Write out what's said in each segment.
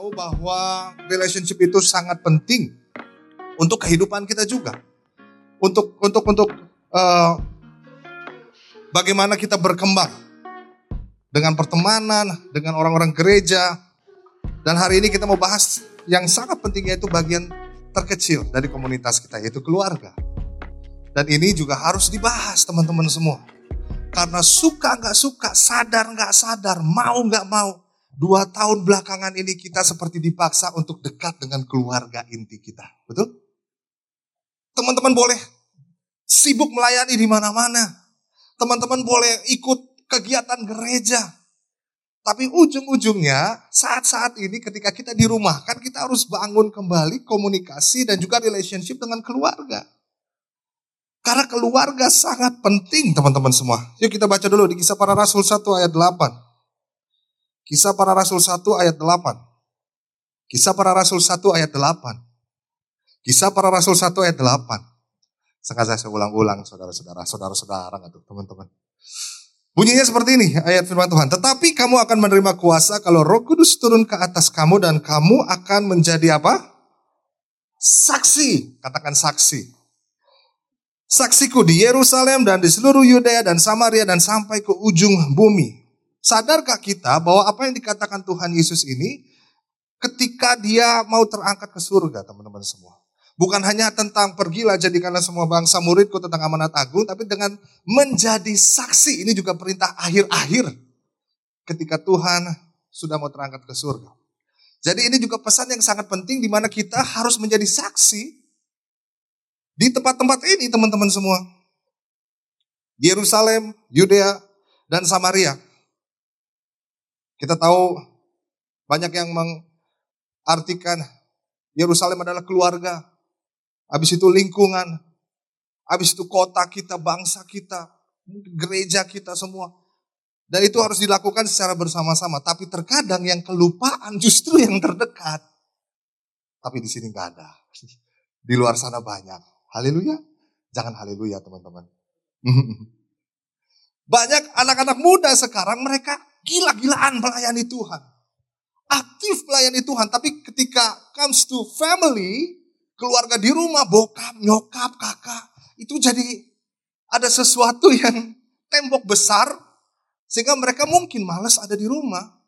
tahu bahwa relationship itu sangat penting untuk kehidupan kita juga. Untuk untuk untuk uh, bagaimana kita berkembang dengan pertemanan, dengan orang-orang gereja. Dan hari ini kita mau bahas yang sangat penting yaitu bagian terkecil dari komunitas kita yaitu keluarga. Dan ini juga harus dibahas teman-teman semua. Karena suka nggak suka, sadar nggak sadar, mau nggak mau, Dua tahun belakangan ini kita seperti dipaksa untuk dekat dengan keluarga inti kita. Betul? Teman-teman boleh sibuk melayani di mana-mana. Teman-teman boleh ikut kegiatan gereja. Tapi ujung-ujungnya saat-saat ini ketika kita di rumah kan kita harus bangun kembali komunikasi dan juga relationship dengan keluarga. Karena keluarga sangat penting teman-teman semua. Yuk kita baca dulu di kisah para rasul 1 ayat 8. Kisah para Rasul 1 ayat 8. Kisah para Rasul 1 ayat 8. Kisah para Rasul 1 ayat 8. Sengaja saya ulang-ulang saudara-saudara, saudara-saudara atau teman-teman. Bunyinya seperti ini ayat firman Tuhan. Tetapi kamu akan menerima kuasa kalau roh kudus turun ke atas kamu dan kamu akan menjadi apa? Saksi. Katakan saksi. Saksiku di Yerusalem dan di seluruh Yudea dan Samaria dan sampai ke ujung bumi. Sadarkah kita bahwa apa yang dikatakan Tuhan Yesus ini ketika dia mau terangkat ke surga teman-teman semua. Bukan hanya tentang pergilah jadikanlah semua bangsa muridku tentang amanat agung, tapi dengan menjadi saksi. Ini juga perintah akhir-akhir ketika Tuhan sudah mau terangkat ke surga. Jadi ini juga pesan yang sangat penting di mana kita harus menjadi saksi di tempat-tempat ini teman-teman semua. Yerusalem, Yudea, dan Samaria. Kita tahu banyak yang mengartikan Yerusalem adalah keluarga. Habis itu lingkungan. Habis itu kota kita, bangsa kita, gereja kita semua. Dan itu harus dilakukan secara bersama-sama. Tapi terkadang yang kelupaan justru yang terdekat. Tapi di sini nggak ada. Di luar sana banyak. Haleluya. Jangan haleluya teman-teman. Banyak anak-anak muda sekarang mereka gila-gilaan melayani Tuhan. Aktif melayani Tuhan, tapi ketika comes to family, keluarga di rumah, bokap, nyokap, kakak, itu jadi ada sesuatu yang tembok besar, sehingga mereka mungkin males ada di rumah.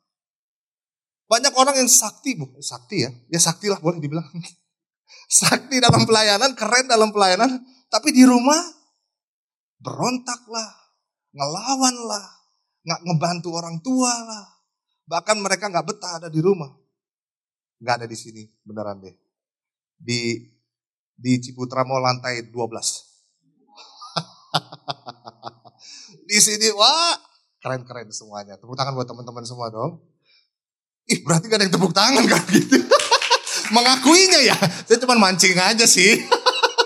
Banyak orang yang sakti, bu, sakti ya, ya sakti lah boleh dibilang. sakti dalam pelayanan, keren dalam pelayanan, tapi di rumah berontaklah, ngelawanlah, nggak ngebantu orang tua lah. Bahkan mereka nggak betah ada di rumah. Nggak ada di sini, beneran deh. Di di Ciputra mau lantai 12. di sini, wah keren-keren semuanya. Tepuk tangan buat teman-teman semua dong. Ih berarti gak ada yang tepuk tangan kan gitu. Mengakuinya ya, saya cuma mancing aja sih.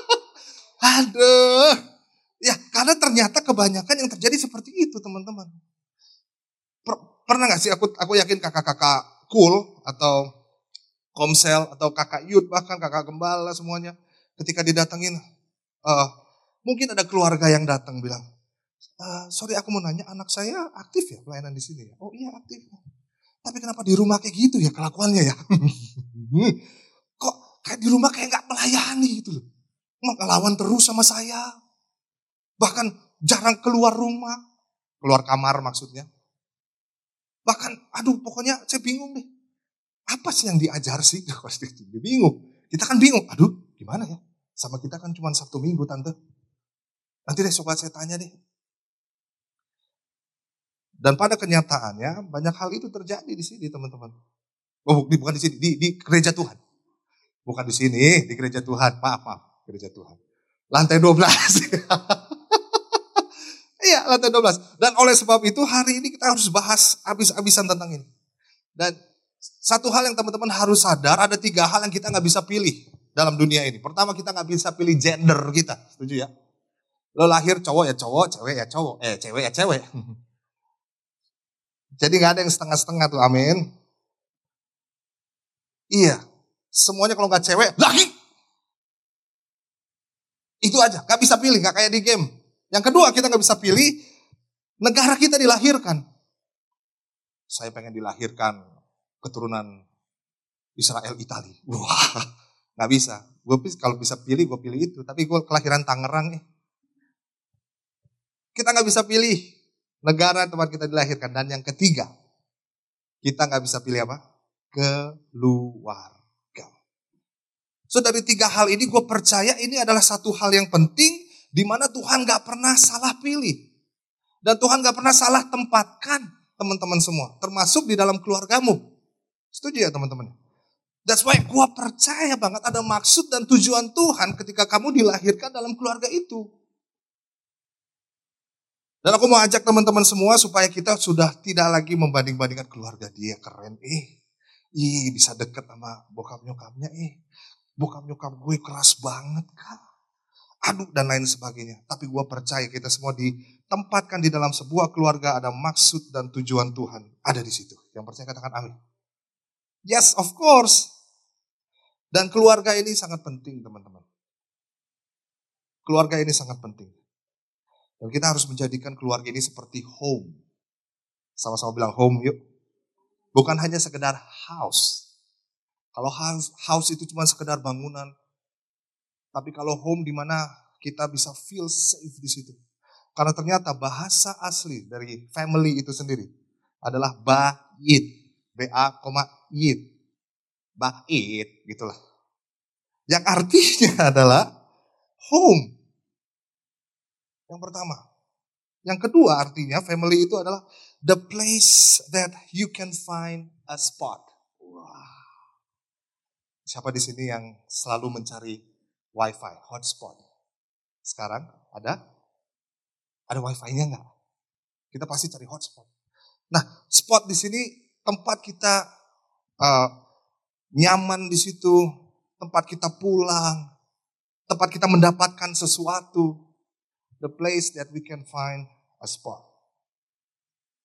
Aduh. Ya karena ternyata kebanyakan yang terjadi seperti itu teman-teman pernah gak sih aku aku yakin kakak-kakak cool atau komsel atau kakak yud bahkan kakak gembala semuanya ketika didatengin uh, mungkin ada keluarga yang datang bilang uh, sorry aku mau nanya anak saya aktif ya pelayanan di sini ya? Oh iya aktif. Tapi kenapa di rumah kayak gitu ya kelakuannya ya? Kok kayak di rumah kayak nggak melayani gitu loh ngelawan terus sama saya bahkan jarang keluar rumah. Keluar kamar maksudnya Bahkan, aduh pokoknya saya bingung deh. Apa sih yang diajar sih? Dia bingung. Kita kan bingung. Aduh, gimana ya? Sama kita kan cuma Sabtu Minggu, Tante. Nanti deh sobat saya tanya deh. Dan pada kenyataannya banyak hal itu terjadi di sini teman-teman. Oh bukan di sini, di, di gereja Tuhan. Bukan di sini, di gereja Tuhan. Maaf, maaf, gereja Tuhan. Lantai 12. Lantai 12. Dan oleh sebab itu hari ini kita harus bahas habis-habisan tentang ini. Dan satu hal yang teman-teman harus sadar, ada tiga hal yang kita nggak bisa pilih dalam dunia ini. Pertama kita nggak bisa pilih gender kita, setuju ya? Lo lahir cowok ya cowok, cewek ya cowok, eh cewek ya cewek. Jadi nggak ada yang setengah-setengah tuh, amin. Iya, semuanya kalau nggak cewek, laki. Itu aja, nggak bisa pilih, nggak kayak di game. Yang kedua kita nggak bisa pilih negara kita dilahirkan. Saya pengen dilahirkan keturunan Israel Itali. Wah, nggak bisa. Gue kalau bisa pilih, gue pilih itu. Tapi gue kelahiran Tangerang nih. Kita nggak bisa pilih negara tempat kita dilahirkan. Dan yang ketiga, kita nggak bisa pilih apa? Keluarga. So dari tiga hal ini gue percaya ini adalah satu hal yang penting di mana Tuhan nggak pernah salah pilih. Dan Tuhan gak pernah salah tempatkan teman-teman semua. Termasuk di dalam keluargamu. Setuju ya teman-teman? That's why gue percaya banget ada maksud dan tujuan Tuhan ketika kamu dilahirkan dalam keluarga itu. Dan aku mau ajak teman-teman semua supaya kita sudah tidak lagi membanding-bandingkan keluarga dia keren. Eh, ih bisa deket sama bokap nyokapnya. Eh, bokap nyokap gue keras banget kak aduk dan lain sebagainya. Tapi gue percaya kita semua ditempatkan di dalam sebuah keluarga ada maksud dan tujuan Tuhan ada di situ. Yang percaya katakan amin. Yes, of course. Dan keluarga ini sangat penting teman-teman. Keluarga ini sangat penting. Dan kita harus menjadikan keluarga ini seperti home. Sama-sama bilang home yuk. Bukan hanya sekedar house. Kalau house, house itu cuma sekedar bangunan, tapi kalau home di mana kita bisa feel safe di situ. Karena ternyata bahasa asli dari family itu sendiri adalah bait. B-A, yit. Bait, gitulah. Yang artinya adalah home. Yang pertama. Yang kedua artinya family itu adalah the place that you can find a spot. Wah. Siapa di sini yang selalu mencari wifi, hotspot. Sekarang ada? Ada wifi-nya nggak? Kita pasti cari hotspot. Nah, spot di sini tempat kita uh, nyaman di situ, tempat kita pulang, tempat kita mendapatkan sesuatu. The place that we can find a spot.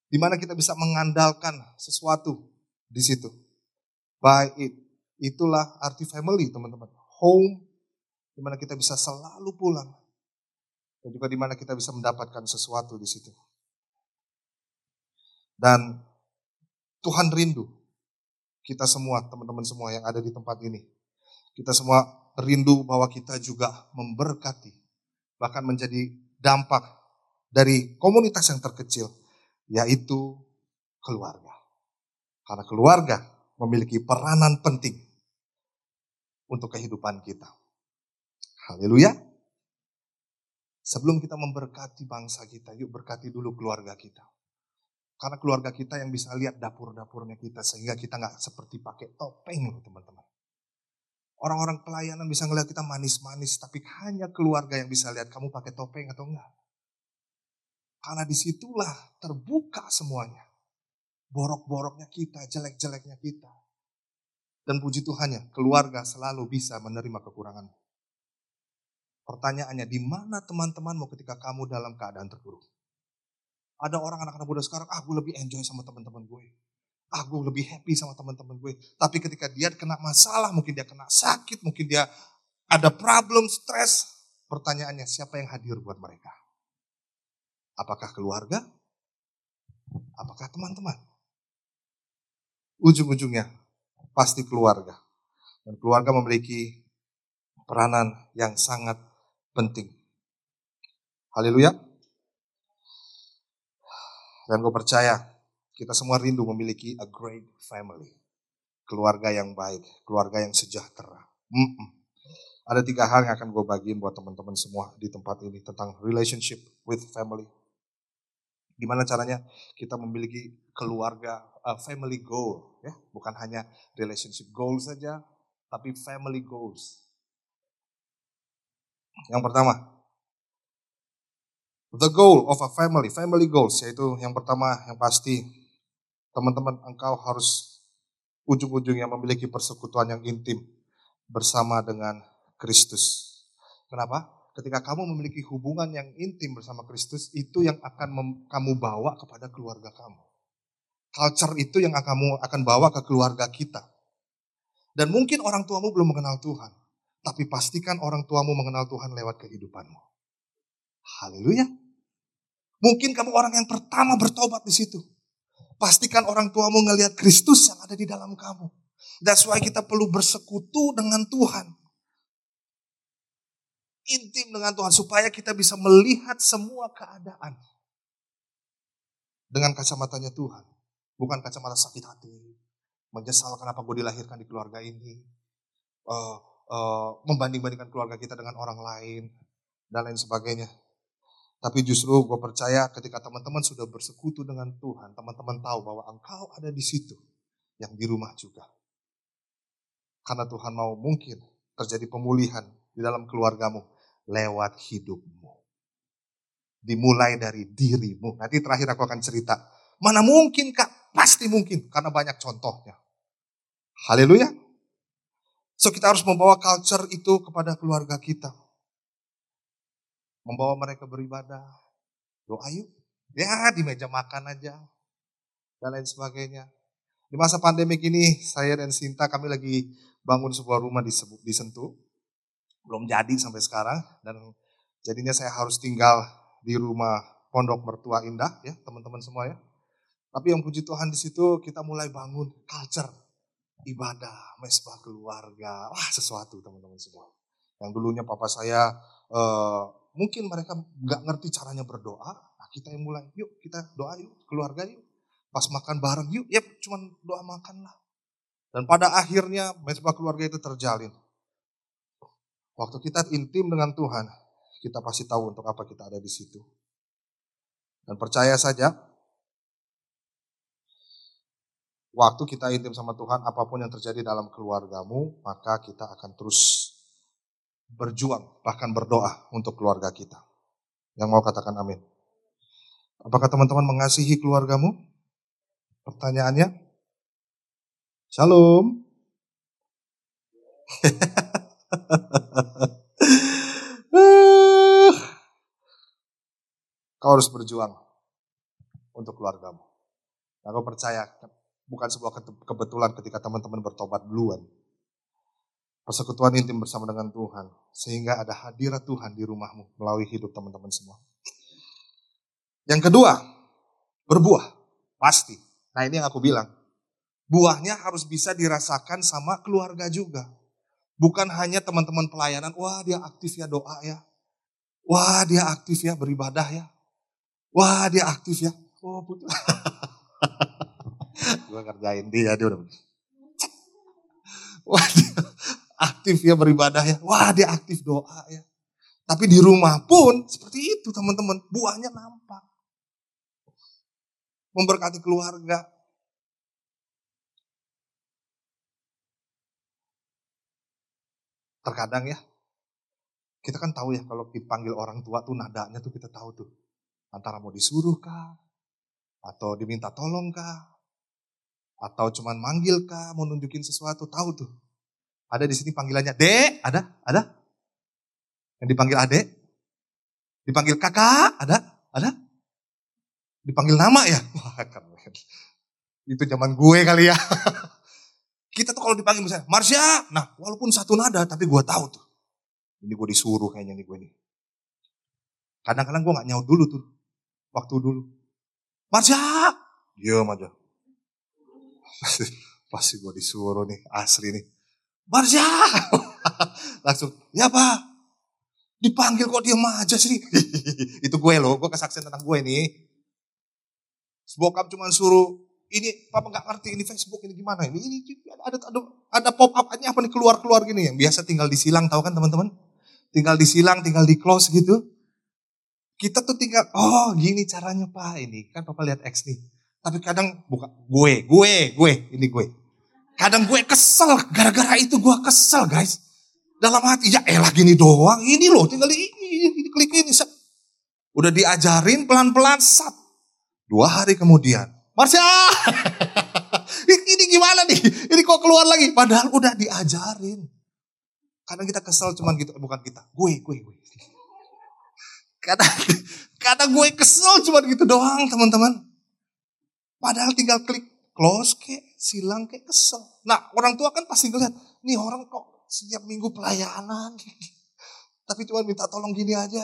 Di mana kita bisa mengandalkan sesuatu di situ. By it. Itulah arti family, teman-teman. Home di mana kita bisa selalu pulang. Dan juga di mana kita bisa mendapatkan sesuatu di situ. Dan Tuhan rindu kita semua, teman-teman semua yang ada di tempat ini. Kita semua rindu bahwa kita juga memberkati, bahkan menjadi dampak dari komunitas yang terkecil, yaitu keluarga. Karena keluarga memiliki peranan penting untuk kehidupan kita. Haleluya. Sebelum kita memberkati bangsa kita, yuk berkati dulu keluarga kita. Karena keluarga kita yang bisa lihat dapur-dapurnya kita sehingga kita nggak seperti pakai topeng teman-teman. Orang-orang pelayanan bisa ngeliat kita manis-manis, tapi hanya keluarga yang bisa lihat kamu pakai topeng atau enggak. Karena di situlah terbuka semuanya. Borok-boroknya kita, jelek-jeleknya kita. Dan puji Tuhannya, keluarga selalu bisa menerima kekuranganmu. Pertanyaannya, di mana teman-temanmu ketika kamu dalam keadaan terpuruk? Ada orang anak-anak muda sekarang, ah gue lebih enjoy sama teman-teman gue. Ah gue lebih happy sama teman-teman gue. Tapi ketika dia kena masalah, mungkin dia kena sakit, mungkin dia ada problem, stres. Pertanyaannya, siapa yang hadir buat mereka? Apakah keluarga? Apakah teman-teman? Ujung-ujungnya pasti keluarga. Dan keluarga memiliki peranan yang sangat penting. Haleluya. Dan gue percaya kita semua rindu memiliki a great family. Keluarga yang baik, keluarga yang sejahtera. Mm -mm. Ada tiga hal yang akan gue bagiin buat teman-teman semua di tempat ini tentang relationship with family. Gimana caranya kita memiliki keluarga, a family goal. ya Bukan hanya relationship goal saja, tapi family goals. Yang pertama, the goal of a family, family goals, yaitu yang pertama yang pasti teman-teman engkau harus ujung-ujungnya memiliki persekutuan yang intim bersama dengan Kristus. Kenapa? Ketika kamu memiliki hubungan yang intim bersama Kristus, itu yang akan kamu bawa kepada keluarga kamu. Culture itu yang kamu akan bawa ke keluarga kita. Dan mungkin orang tuamu belum mengenal Tuhan. Tapi pastikan orang tuamu mengenal Tuhan lewat kehidupanmu. Haleluya. Mungkin kamu orang yang pertama bertobat di situ. Pastikan orang tuamu ngelihat Kristus yang ada di dalam kamu. That's why kita perlu bersekutu dengan Tuhan. Intim dengan Tuhan supaya kita bisa melihat semua keadaan. Dengan kacamatanya Tuhan. Bukan kacamata sakit hati. Menyesal kenapa gue dilahirkan di keluarga ini. Uh, uh, membanding-bandingkan keluarga kita dengan orang lain. Dan lain sebagainya. Tapi justru gue percaya ketika teman-teman sudah bersekutu dengan Tuhan, teman-teman tahu bahwa engkau ada di situ, yang di rumah juga. Karena Tuhan mau mungkin terjadi pemulihan di dalam keluargamu lewat hidupmu. Dimulai dari dirimu. Nanti terakhir aku akan cerita. Mana mungkin kak? Pasti mungkin karena banyak contohnya. Haleluya. So kita harus membawa culture itu kepada keluarga kita membawa mereka beribadah. Doa yuk. Ya di meja makan aja. Dan lain sebagainya. Di masa pandemi ini saya dan Sinta kami lagi bangun sebuah rumah di, di Sentul. Belum jadi sampai sekarang. Dan jadinya saya harus tinggal di rumah Pondok Mertua Indah ya teman-teman semua ya. Tapi yang puji Tuhan di situ kita mulai bangun culture ibadah, mesbah keluarga. Wah sesuatu teman-teman semua. Yang dulunya papa saya uh, mungkin mereka nggak ngerti caranya berdoa. Nah, kita yang mulai, yuk kita doa yuk, keluarga yuk. Pas makan bareng yuk, ya cuman doa makan lah. Dan pada akhirnya mesbah keluarga itu terjalin. Waktu kita intim dengan Tuhan, kita pasti tahu untuk apa kita ada di situ. Dan percaya saja, waktu kita intim sama Tuhan, apa pun yang terjadi dalam keluargamu, maka kita akan terus berjuang, bahkan berdoa untuk keluarga kita. Yang mau katakan amin. Apakah teman-teman mengasihi keluargamu? Pertanyaannya? Shalom. Kau harus berjuang untuk keluargamu. Aku percaya bukan sebuah kebetulan ketika teman-teman bertobat duluan persekutuan intim bersama dengan Tuhan. Sehingga ada hadirat Tuhan di rumahmu melalui hidup teman-teman semua. Yang kedua, berbuah. Pasti. Nah ini yang aku bilang. Buahnya harus bisa dirasakan sama keluarga juga. Bukan hanya teman-teman pelayanan, wah dia aktif ya doa ya. Wah dia aktif ya beribadah ya. Wah dia aktif ya. Oh putus. Gue kerjain dia, dia udah. Wah dia, aktif ya beribadah ya. Wah dia aktif doa ya. Tapi di rumah pun seperti itu teman-teman. Buahnya nampak. Memberkati keluarga. Terkadang ya, kita kan tahu ya kalau dipanggil orang tua tuh nadanya tuh kita tahu tuh. Antara mau disuruh kah, atau diminta tolong kah, atau cuman manggil kah, mau nunjukin sesuatu, tahu tuh. Ada di sini panggilannya Dek, ada? Ada? Yang dipanggil Adek? Dipanggil kakak? Ada? Ada? Dipanggil nama ya? Wah keren. Itu zaman gue kali ya. Kita tuh kalau dipanggil misalnya, Marsha. Nah walaupun satu nada tapi gue tahu tuh. Ini gue disuruh kayaknya nih gue nih. Kadang-kadang gue gak nyaut dulu tuh. Waktu dulu. Marsha. Diam aja. Pasti, pasti gue disuruh nih, asli nih. Marsha. Langsung, ya pak. Dipanggil kok diam aja sih. itu gue loh, gue kesaksian tentang gue ini. Bokap cuma suruh, ini papa nggak ngerti ini Facebook ini gimana ini ini ada ada ada pop up apa nih keluar keluar gini yang biasa tinggal disilang tahu kan teman-teman tinggal disilang tinggal di close gitu kita tuh tinggal oh gini caranya pak ini kan papa lihat X nih tapi kadang buka gue gue gue ini gue Kadang gue kesel, gara-gara itu gue kesel guys. Dalam hati, ya elah gini doang, ini loh tinggal ini, ini klik ini. Set. Udah diajarin pelan-pelan, sat. Dua hari kemudian, Marsha, ini gimana nih? Ini kok keluar lagi? Padahal udah diajarin. Kadang kita kesel cuman gitu, bukan kita, gue, gue, gue. Kadang, kadang gue kesel cuman gitu doang teman-teman. Padahal tinggal klik close kayak silang kayak kesel. Nah orang tua kan pasti ngeliat, nih orang kok setiap minggu pelayanan. Tapi cuma minta tolong gini aja.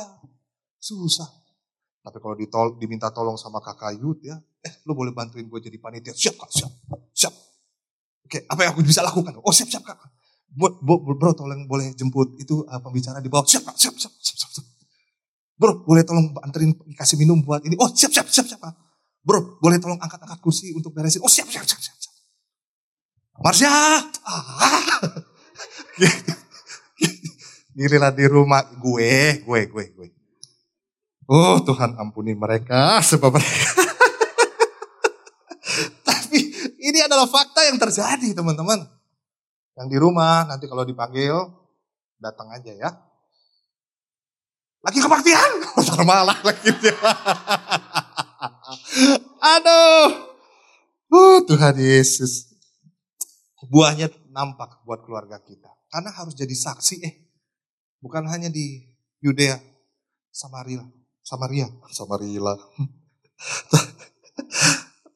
Susah. Tapi kalau ditol, diminta tolong sama kakak Yud ya, eh lu boleh bantuin gue jadi panitia. Siap kak, siap. Siap. Oke, apa yang aku bisa lakukan? Oh siap, siap kak. Bro, bro, bro tolong boleh jemput itu uh, pembicara di bawah. Siap kak, siap, siap, siap, siap. Bro, boleh tolong anterin kasih minum buat ini. Oh siap, siap, siap, siap kak. Bro, boleh tolong angkat-angkat kursi untuk beresin. Oh siap, siap, siap, siap. siap. Ah. Di rumah gue, gue, gue, gue. Oh Tuhan ampuni mereka sebab mereka. Tapi ini adalah fakta yang terjadi teman-teman. Yang di rumah nanti kalau dipanggil datang aja ya. Lagi kebaktian, malah lagi dia. Aduh, uh, Tuhan Yesus. Buahnya nampak buat keluarga kita. Karena harus jadi saksi eh. Bukan hanya di Yudea, Samaria, Samaria, Samaria.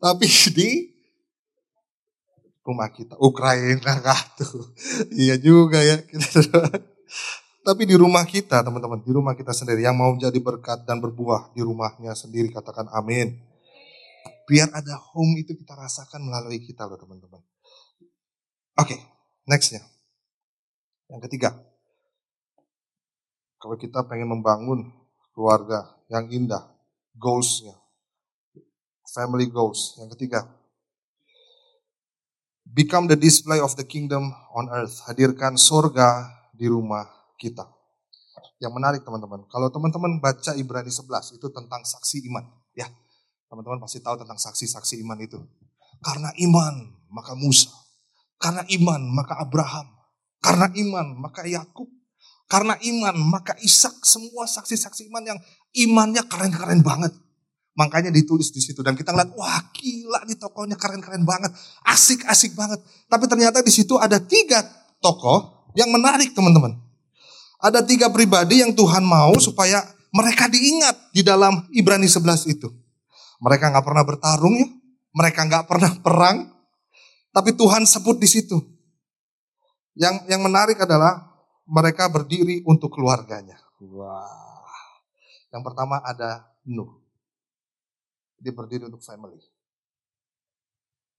Tapi di rumah kita, Ukraina kah tuh. Iya juga ya. Tapi di rumah kita teman-teman, di rumah kita sendiri yang mau menjadi berkat dan berbuah di rumahnya sendiri katakan amin. Biar ada home itu kita rasakan melalui kita loh teman-teman. Oke, okay, nextnya. Yang ketiga, kalau kita pengen membangun keluarga yang indah, goalsnya, family goals. Yang ketiga, become the display of the kingdom on earth. Hadirkan surga di rumah kita. Yang menarik teman-teman, kalau teman-teman baca Ibrani 11 itu tentang saksi iman. Ya, teman-teman pasti tahu tentang saksi-saksi iman itu. Karena iman, maka Musa. Karena iman, maka Abraham. Karena iman, maka Yakub. Karena iman, maka Ishak semua saksi-saksi iman yang imannya keren-keren banget. Makanya ditulis di situ dan kita ngeliat, wah gila nih tokohnya keren-keren banget, asik-asik banget. Tapi ternyata di situ ada tiga tokoh yang menarik teman-teman. Ada tiga pribadi yang Tuhan mau supaya mereka diingat di dalam Ibrani 11 itu. Mereka nggak pernah bertarung ya, mereka nggak pernah perang, tapi Tuhan sebut di situ. Yang yang menarik adalah mereka berdiri untuk keluarganya. Wah. Yang pertama ada Nuh. Dia berdiri untuk family.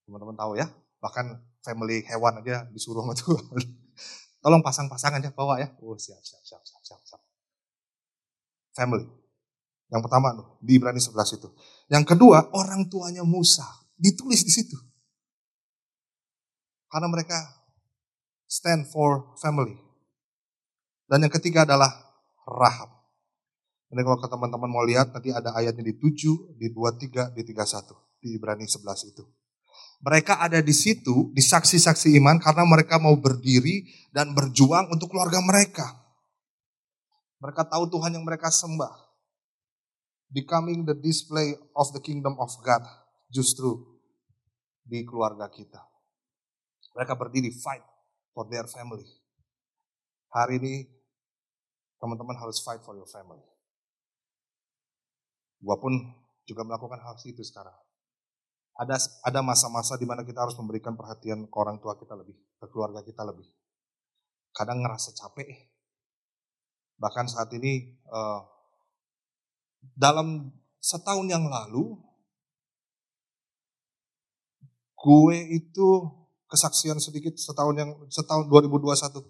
Teman-teman tahu ya, bahkan family hewan aja disuruh sama Tuhan. Tolong pasang-pasangan ya bawa ya. Oh siap, siap, siap, siap, siap, siap. Family. Yang pertama Nuh, di Ibrani 11 itu. Yang kedua, orang tuanya Musa. Ditulis di situ. Karena mereka stand for family. Dan yang ketiga adalah Rahab. Ini kalau ke teman-teman mau lihat, nanti ada ayatnya di 7, di 23, di 31. Di Ibrani 11 itu. Mereka ada di situ, di saksi-saksi iman, karena mereka mau berdiri dan berjuang untuk keluarga mereka. Mereka tahu Tuhan yang mereka sembah. Becoming the display of the kingdom of God. Justru di keluarga kita. Mereka berdiri fight for their family. Hari ini teman-teman harus fight for your family. Gua pun juga melakukan hal itu sekarang. Ada ada masa-masa di mana kita harus memberikan perhatian ke orang tua kita lebih, ke keluarga kita lebih. Kadang ngerasa capek. Bahkan saat ini uh, dalam setahun yang lalu, gue itu kesaksian sedikit setahun yang setahun 2021.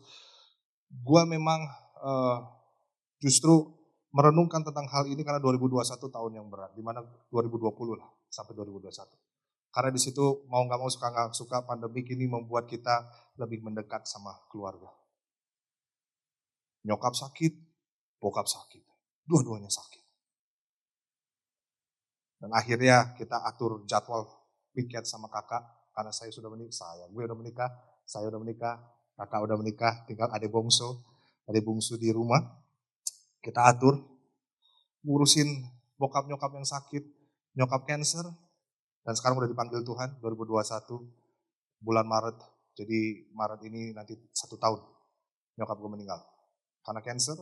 Gue memang uh, justru merenungkan tentang hal ini karena 2021 tahun yang berat, di mana 2020 lah sampai 2021. Karena di situ mau nggak mau suka nggak suka pandemi ini membuat kita lebih mendekat sama keluarga. Nyokap sakit, bokap sakit, dua-duanya sakit. Dan akhirnya kita atur jadwal piket sama kakak karena saya sudah menikah, saya gue udah menikah, saya udah menikah, kakak udah menikah, tinggal adik bungsu, adik bungsu di rumah kita atur, ngurusin bokap nyokap yang sakit, nyokap cancer, dan sekarang udah dipanggil Tuhan 2021 bulan Maret. Jadi Maret ini nanti satu tahun nyokap gue meninggal. Karena cancer,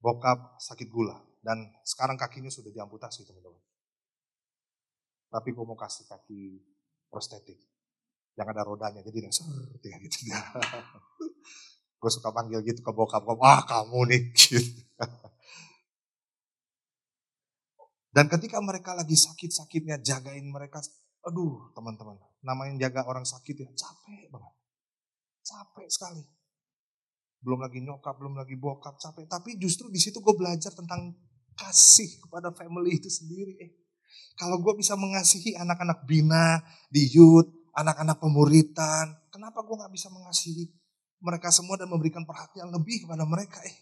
bokap sakit gula. Dan sekarang kakinya sudah diamputasi teman-teman. Tapi gue mau kasih kaki prostetik. Yang ada rodanya, jadi yang seperti gitu. gue suka panggil gitu ke bokap, wah kamu nih. Dan ketika mereka lagi sakit-sakitnya, jagain mereka, Aduh teman-teman, namanya jaga orang sakit ya capek banget. Capek sekali. Belum lagi nyokap, belum lagi bokap, capek. Tapi justru di situ gue belajar tentang kasih kepada family itu sendiri. Eh, kalau gue bisa mengasihi anak-anak bina di youth, anak-anak pemuritan, kenapa gue gak bisa mengasihi mereka semua dan memberikan perhatian lebih kepada mereka? Eh,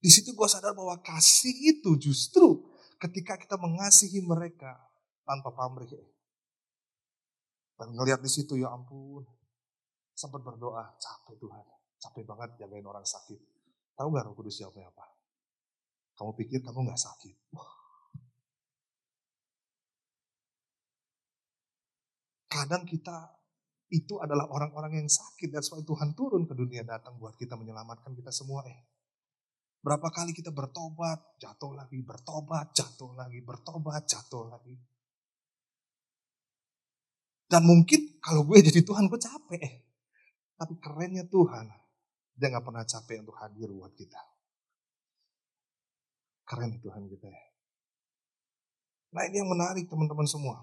di situ gue sadar bahwa kasih itu justru ketika kita mengasihi mereka tanpa pamrih. Eh. Dan ngelihat di situ ya ampun, sempat berdoa, capek Tuhan, capek banget jagain orang sakit. Tahu gak Roh Kudus jawabnya apa? Kamu pikir kamu gak sakit? Wah. Kadang kita itu adalah orang-orang yang sakit. dan why Tuhan turun ke dunia datang buat kita menyelamatkan kita semua. Eh, berapa kali kita bertobat, jatuh lagi, bertobat, jatuh lagi, bertobat, jatuh lagi. Dan mungkin kalau gue jadi Tuhan gue capek. Tapi kerennya Tuhan, dia gak pernah capek untuk hadir buat kita. Keren Tuhan kita ya. Nah ini yang menarik teman-teman semua.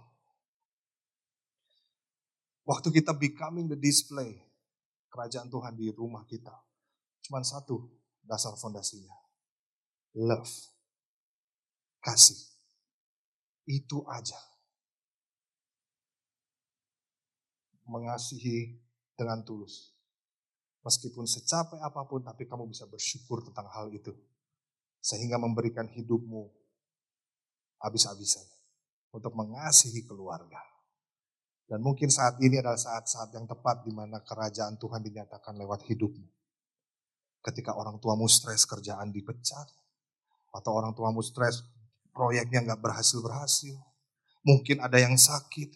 Waktu kita becoming the display kerajaan Tuhan di rumah kita. Cuman satu dasar fondasinya. Love. Kasih. Itu aja. mengasihi dengan tulus. Meskipun secapek apa pun, tapi kamu bisa bersyukur tentang hal itu. Sehingga memberikan hidupmu habis-habisan untuk mengasihi keluarga. Dan mungkin saat ini adalah saat-saat yang tepat di mana kerajaan Tuhan dinyatakan lewat hidupmu. Ketika orang tuamu stres kerjaan dipecat, atau orang tuamu stres proyeknya nggak berhasil-berhasil, mungkin ada yang sakit,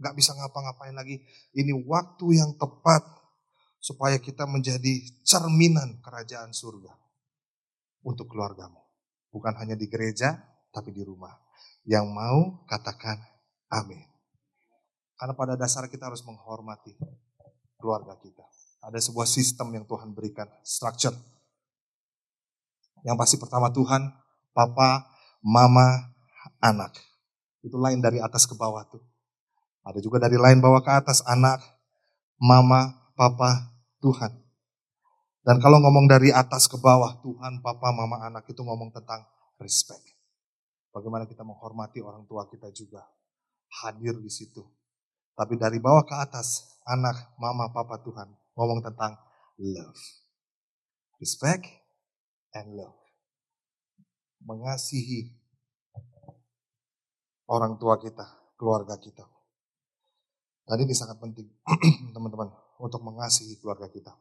nggak bisa ngapa-ngapain lagi. Ini waktu yang tepat supaya kita menjadi cerminan kerajaan surga untuk keluargamu. Bukan hanya di gereja, tapi di rumah. Yang mau katakan amin. Karena pada dasar kita harus menghormati keluarga kita. Ada sebuah sistem yang Tuhan berikan, structure. Yang pasti pertama Tuhan, papa, mama, anak. Itu lain dari atas ke bawah tuh. Ada juga dari lain bawah ke atas, anak, mama, papa, Tuhan. Dan kalau ngomong dari atas ke bawah, Tuhan, papa, mama, anak itu ngomong tentang respect. Bagaimana kita menghormati orang tua kita juga. Hadir di situ. Tapi dari bawah ke atas, anak, mama, papa, Tuhan ngomong tentang love. Respect and love. Mengasihi orang tua kita, keluarga kita. Dan ini sangat penting, teman-teman, untuk mengasihi keluarga kita.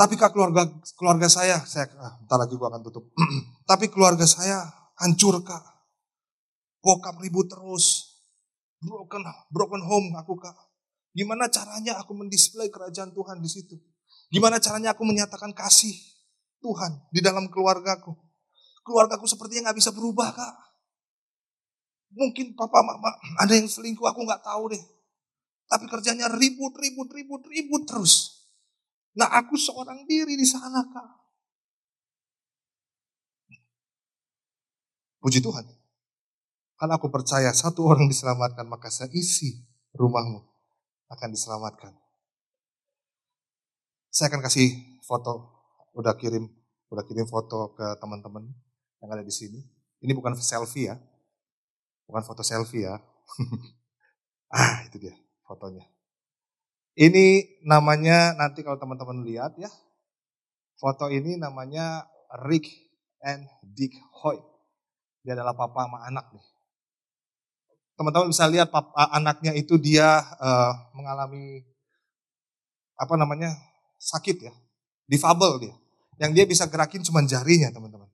Tapi kak keluarga keluarga saya, saya ah, bentar lagi gua akan tutup. Tapi keluarga saya hancur kak. Bokap ribut terus. Broken broken home aku kak. Gimana caranya aku mendisplay kerajaan Tuhan di situ? Gimana caranya aku menyatakan kasih Tuhan di dalam keluargaku? Keluargaku sepertinya nggak bisa berubah kak. Mungkin papa mama ada yang selingkuh aku nggak tahu deh. Tapi kerjanya ribut, ribut, ribut, ribut terus. Nah aku seorang diri di sana kak. Puji Tuhan. Karena aku percaya satu orang diselamatkan maka saya isi rumahmu akan diselamatkan. Saya akan kasih foto, udah kirim, udah kirim foto ke teman-teman yang ada di sini. Ini bukan selfie ya, bukan foto selfie ya. ah itu dia fotonya. Ini namanya nanti kalau teman-teman lihat ya. Foto ini namanya Rick and Dick Hoy. Dia adalah papa sama anak nih. Teman-teman bisa lihat papa, anaknya itu dia uh, mengalami apa namanya sakit ya, difabel dia. Yang dia bisa gerakin cuma jarinya teman-teman.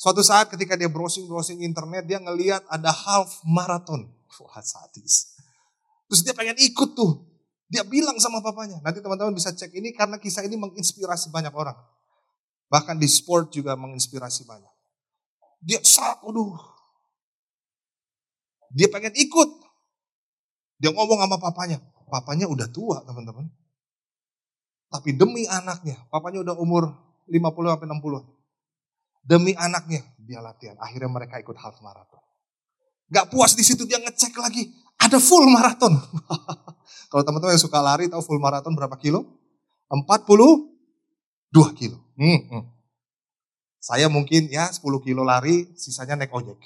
Suatu saat ketika dia browsing-browsing internet, dia ngeliat ada half marathon. Wah sadis. Terus dia pengen ikut tuh. Dia bilang sama papanya. Nanti teman-teman bisa cek ini karena kisah ini menginspirasi banyak orang. Bahkan di sport juga menginspirasi banyak. Dia sak, aduh. Dia pengen ikut. Dia ngomong sama papanya. Papanya udah tua teman-teman. Tapi demi anaknya, papanya udah umur 50 sampai 60. Demi anaknya dia latihan. Akhirnya mereka ikut half marathon. Gak puas di situ dia ngecek lagi. Ada full maraton. Kalau teman-teman yang suka lari tahu full maraton berapa kilo? 42 kilo. Hmm, hmm. Saya mungkin ya 10 kilo lari, sisanya naik ojek.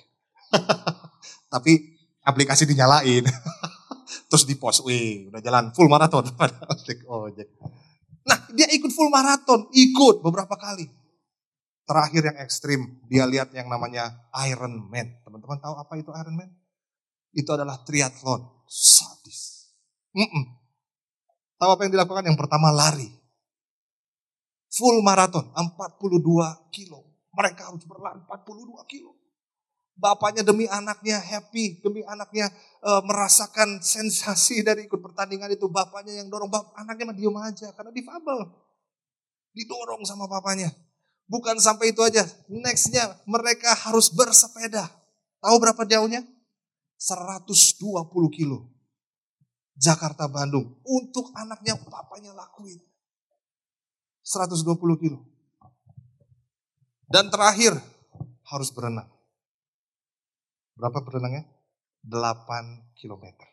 Tapi aplikasi dinyalain. Terus di post, wih udah jalan full maraton. Nah dia ikut full maraton, ikut beberapa kali. Terakhir yang ekstrim, dia lihat yang namanya Iron Man. Teman-teman tahu apa itu Iron Man? Itu adalah triathlon. Sadis. Mm -mm. Tahu apa yang dilakukan? Yang pertama lari. Full maraton, 42 kilo. Mereka harus berlari 42 kilo. Bapaknya demi anaknya happy, demi anaknya uh, merasakan sensasi dari ikut pertandingan itu. Bapaknya yang dorong, bapak, anaknya mah diem aja karena difabel. Didorong sama bapaknya. Bukan sampai itu aja. Nextnya mereka harus bersepeda. Tahu berapa jauhnya? 120 kilo. Jakarta Bandung. Untuk anaknya papanya lakuin. 120 kilo. Dan terakhir harus berenang. Berapa berenangnya? 8 kilometer.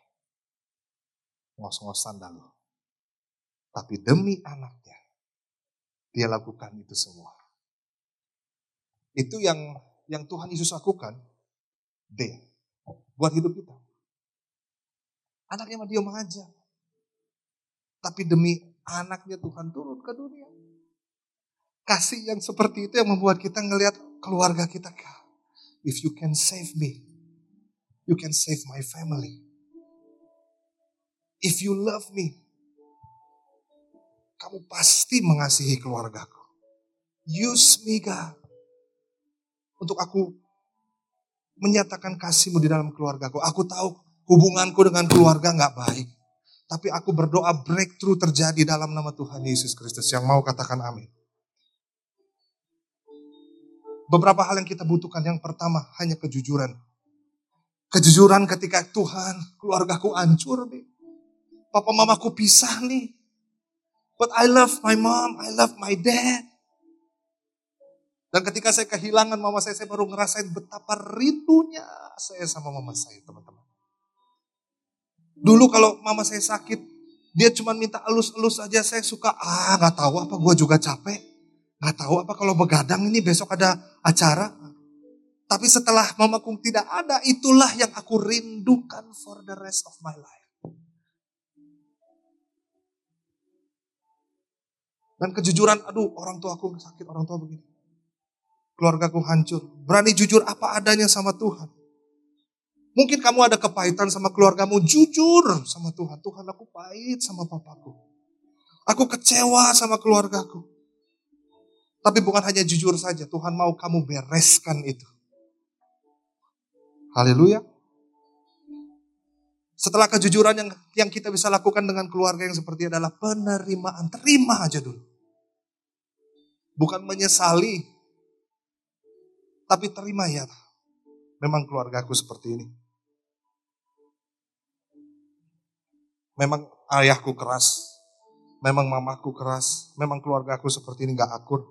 Ngos-ngosan dalu. Tapi demi anaknya, dia lakukan itu semua. Itu yang yang Tuhan Yesus lakukan. D. Buat hidup kita. Anaknya mah dia aja. Tapi demi anaknya Tuhan turun ke dunia. Kasih yang seperti itu yang membuat kita ngelihat keluarga kita. If you can save me, you can save my family. If you love me, kamu pasti mengasihi keluargaku. Use me God untuk aku menyatakan kasihmu di dalam keluargaku. Aku tahu hubunganku dengan keluarga nggak baik. Tapi aku berdoa breakthrough terjadi dalam nama Tuhan Yesus Kristus. Yang mau katakan amin. Beberapa hal yang kita butuhkan. Yang pertama hanya kejujuran. Kejujuran ketika Tuhan keluargaku hancur nih. Papa mamaku pisah nih. But I love my mom, I love my dad. Dan ketika saya kehilangan mama saya, saya baru ngerasain betapa rindunya saya sama mama saya, teman-teman. Dulu kalau mama saya sakit, dia cuma minta elus-elus saja, saya suka, ah gak tahu apa, gue juga capek. Gak tahu apa kalau begadang ini besok ada acara. Tapi setelah mamaku tidak ada, itulah yang aku rindukan for the rest of my life. Dan kejujuran, aduh orang tua aku sakit, orang tua begini keluargaku hancur. Berani jujur apa adanya sama Tuhan. Mungkin kamu ada kepahitan sama keluargamu, jujur sama Tuhan. Tuhan aku pahit sama papaku. Aku kecewa sama keluargaku. Tapi bukan hanya jujur saja, Tuhan mau kamu bereskan itu. Haleluya. Setelah kejujuran yang yang kita bisa lakukan dengan keluarga yang seperti adalah penerimaan. Terima aja dulu. Bukan menyesali, tapi terima ya, memang keluargaku seperti ini. Memang ayahku keras, memang mamaku keras, memang keluargaku seperti ini gak akur.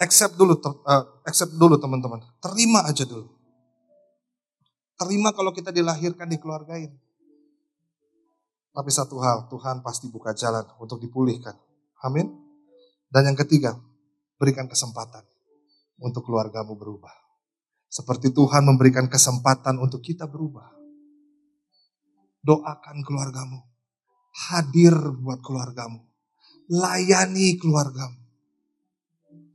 Accept dulu, uh, accept dulu teman-teman. Terima aja dulu. Terima kalau kita dilahirkan di keluarga ini. Tapi satu hal, Tuhan pasti buka jalan untuk dipulihkan. Amin. Dan yang ketiga, berikan kesempatan untuk keluargamu berubah. Seperti Tuhan memberikan kesempatan untuk kita berubah. Doakan keluargamu. Hadir buat keluargamu. Layani keluargamu.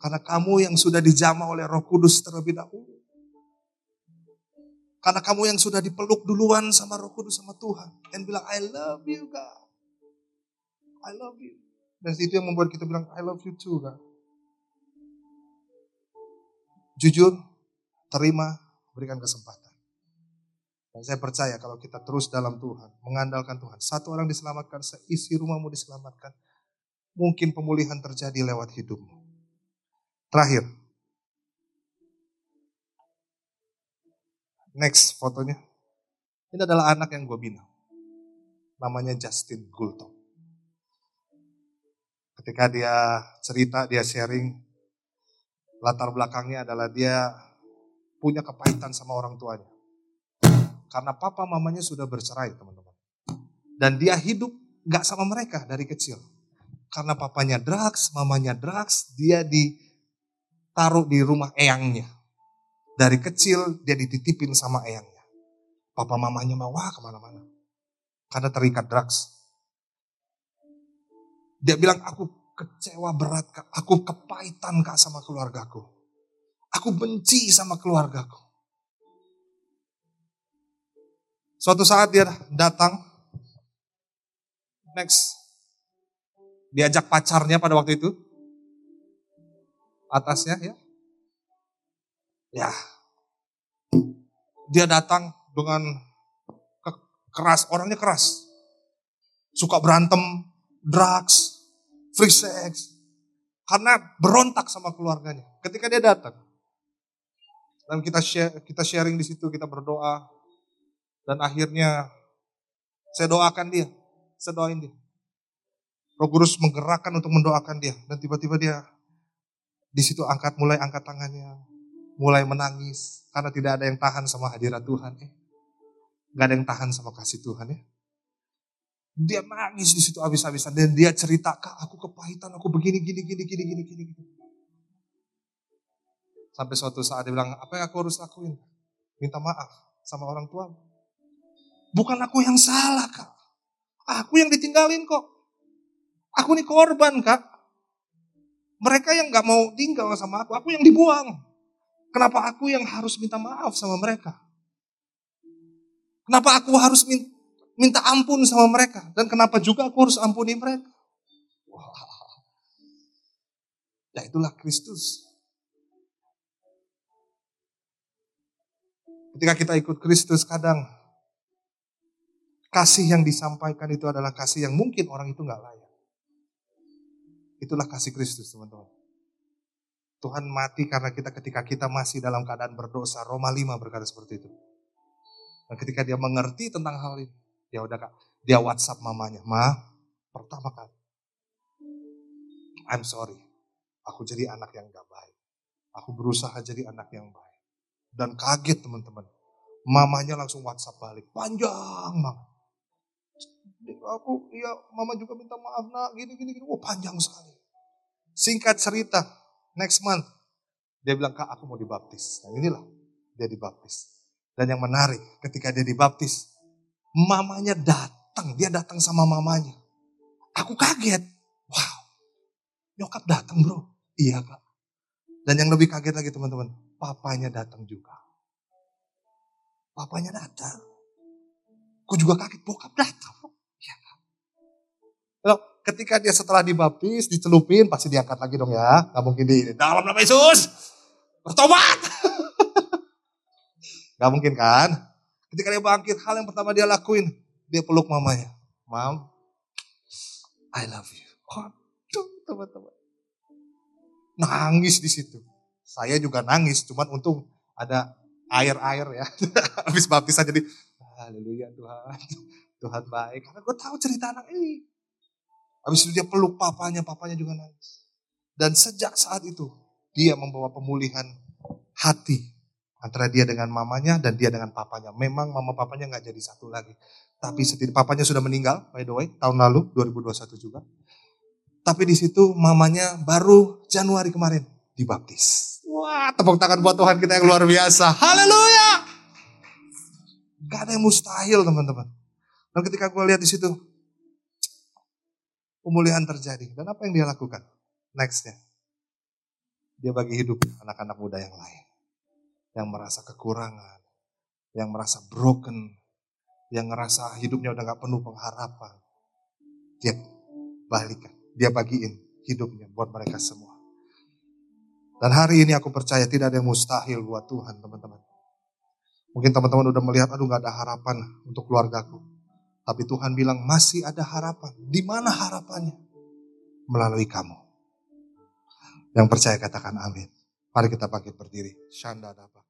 Karena kamu yang sudah dijamah oleh roh kudus terlebih dahulu. Karena kamu yang sudah dipeluk duluan sama roh kudus sama Tuhan. Dan bilang, I love you God. I love you. Dan itu yang membuat kita bilang, I love you too God jujur, terima, berikan kesempatan. Dan saya percaya kalau kita terus dalam Tuhan, mengandalkan Tuhan. Satu orang diselamatkan, seisi rumahmu diselamatkan. Mungkin pemulihan terjadi lewat hidupmu. Terakhir. Next fotonya. Ini adalah anak yang gue bina. Namanya Justin Gulto. Ketika dia cerita, dia sharing, latar belakangnya adalah dia punya kepahitan sama orang tuanya. karena papa mamanya sudah bercerai teman-teman. Dan dia hidup gak sama mereka dari kecil. Karena papanya drugs, mamanya drugs, dia ditaruh di rumah eyangnya. Dari kecil dia dititipin sama eyangnya. Papa mamanya mau wah ke mana-mana. Karena terikat drugs. Dia bilang, aku kecewa berat kak, aku kepahitan kak sama keluargaku. Aku benci sama keluargaku. Suatu saat dia datang, next, diajak pacarnya pada waktu itu, atasnya ya, ya, dia datang dengan keras, orangnya keras, suka berantem, drugs, free sex, karena berontak sama keluarganya. Ketika dia datang, dan kita share, kita sharing di situ, kita berdoa, dan akhirnya saya doakan dia. Saya doain dia. Roh Kudus menggerakkan untuk mendoakan dia. Dan tiba-tiba dia di situ angkat, mulai angkat tangannya. Mulai menangis. Karena tidak ada yang tahan sama hadirat Tuhan. Eh. Gak ada yang tahan sama kasih Tuhan ya. Dia nangis di situ habis-habisan. Dan dia cerita, kak aku kepahitan, aku begini, gini, gini, gini, gini, gini. gini. Sampai suatu saat dia bilang, apa yang aku harus lakuin? Minta maaf sama orang tua. Bukan aku yang salah, Kak. Aku yang ditinggalin kok. Aku nih korban, Kak. Mereka yang gak mau tinggal sama aku, aku yang dibuang. Kenapa aku yang harus minta maaf sama mereka? Kenapa aku harus minta ampun sama mereka? Dan kenapa juga aku harus ampuni mereka? Ya itulah Kristus. Ketika kita ikut Kristus kadang kasih yang disampaikan itu adalah kasih yang mungkin orang itu nggak layak. Itulah kasih Kristus teman-teman. Tuhan mati karena kita ketika kita masih dalam keadaan berdosa. Roma 5 berkata seperti itu. Dan ketika dia mengerti tentang hal ini, ya udah kak, dia WhatsApp mamanya, ma, pertama kali, I'm sorry, aku jadi anak yang gak baik. Aku berusaha jadi anak yang baik. Dan kaget teman-teman, mamanya langsung WhatsApp balik, panjang banget aku iya mama juga minta maaf nak gini gini gini. Oh panjang sekali. Singkat cerita, next month dia bilang kak aku mau dibaptis. Dan inilah dia dibaptis. Dan yang menarik ketika dia dibaptis, mamanya datang, dia datang sama mamanya. Aku kaget. Wow, nyokap datang bro. Iya kak. Dan yang lebih kaget lagi teman-teman, papanya datang juga. Papanya datang. Aku juga kaget, bokap datang. Loh, ketika dia setelah dibaptis, dicelupin, pasti diangkat lagi dong ya. Gak mungkin di dalam nama Yesus. Bertobat. Gak mungkin kan? Ketika dia bangkit, hal yang pertama dia lakuin, dia peluk mamanya. Mam, I love you. Waduh, teman-teman. Nangis di situ. Saya juga nangis, cuman untung ada air-air ya. Habis baptisan jadi, haleluya Tuhan. Tuhan baik. Karena gue tahu cerita anak ini. Habis itu dia peluk papanya, papanya juga nangis. Dan sejak saat itu, dia membawa pemulihan hati antara dia dengan mamanya dan dia dengan papanya. Memang mama papanya nggak jadi satu lagi. Tapi setidaknya papanya sudah meninggal, by the way, tahun lalu 2021 juga. Tapi di situ mamanya baru Januari kemarin dibaptis. Wah, tepuk tangan buat Tuhan kita yang luar biasa. Haleluya! Gak ada yang mustahil teman-teman. Dan ketika gue lihat di situ, pemulihan terjadi. Dan apa yang dia lakukan? Nextnya, dia bagi hidup anak-anak muda yang lain. Yang merasa kekurangan, yang merasa broken, yang ngerasa hidupnya udah gak penuh pengharapan. Dia balikan, dia bagiin hidupnya buat mereka semua. Dan hari ini aku percaya tidak ada yang mustahil buat Tuhan teman-teman. Mungkin teman-teman udah melihat, aduh gak ada harapan untuk keluargaku. Tapi Tuhan bilang masih ada harapan. Di mana harapannya? Melalui kamu. Yang percaya katakan amin. Mari kita bangkit berdiri. Shanda dapat.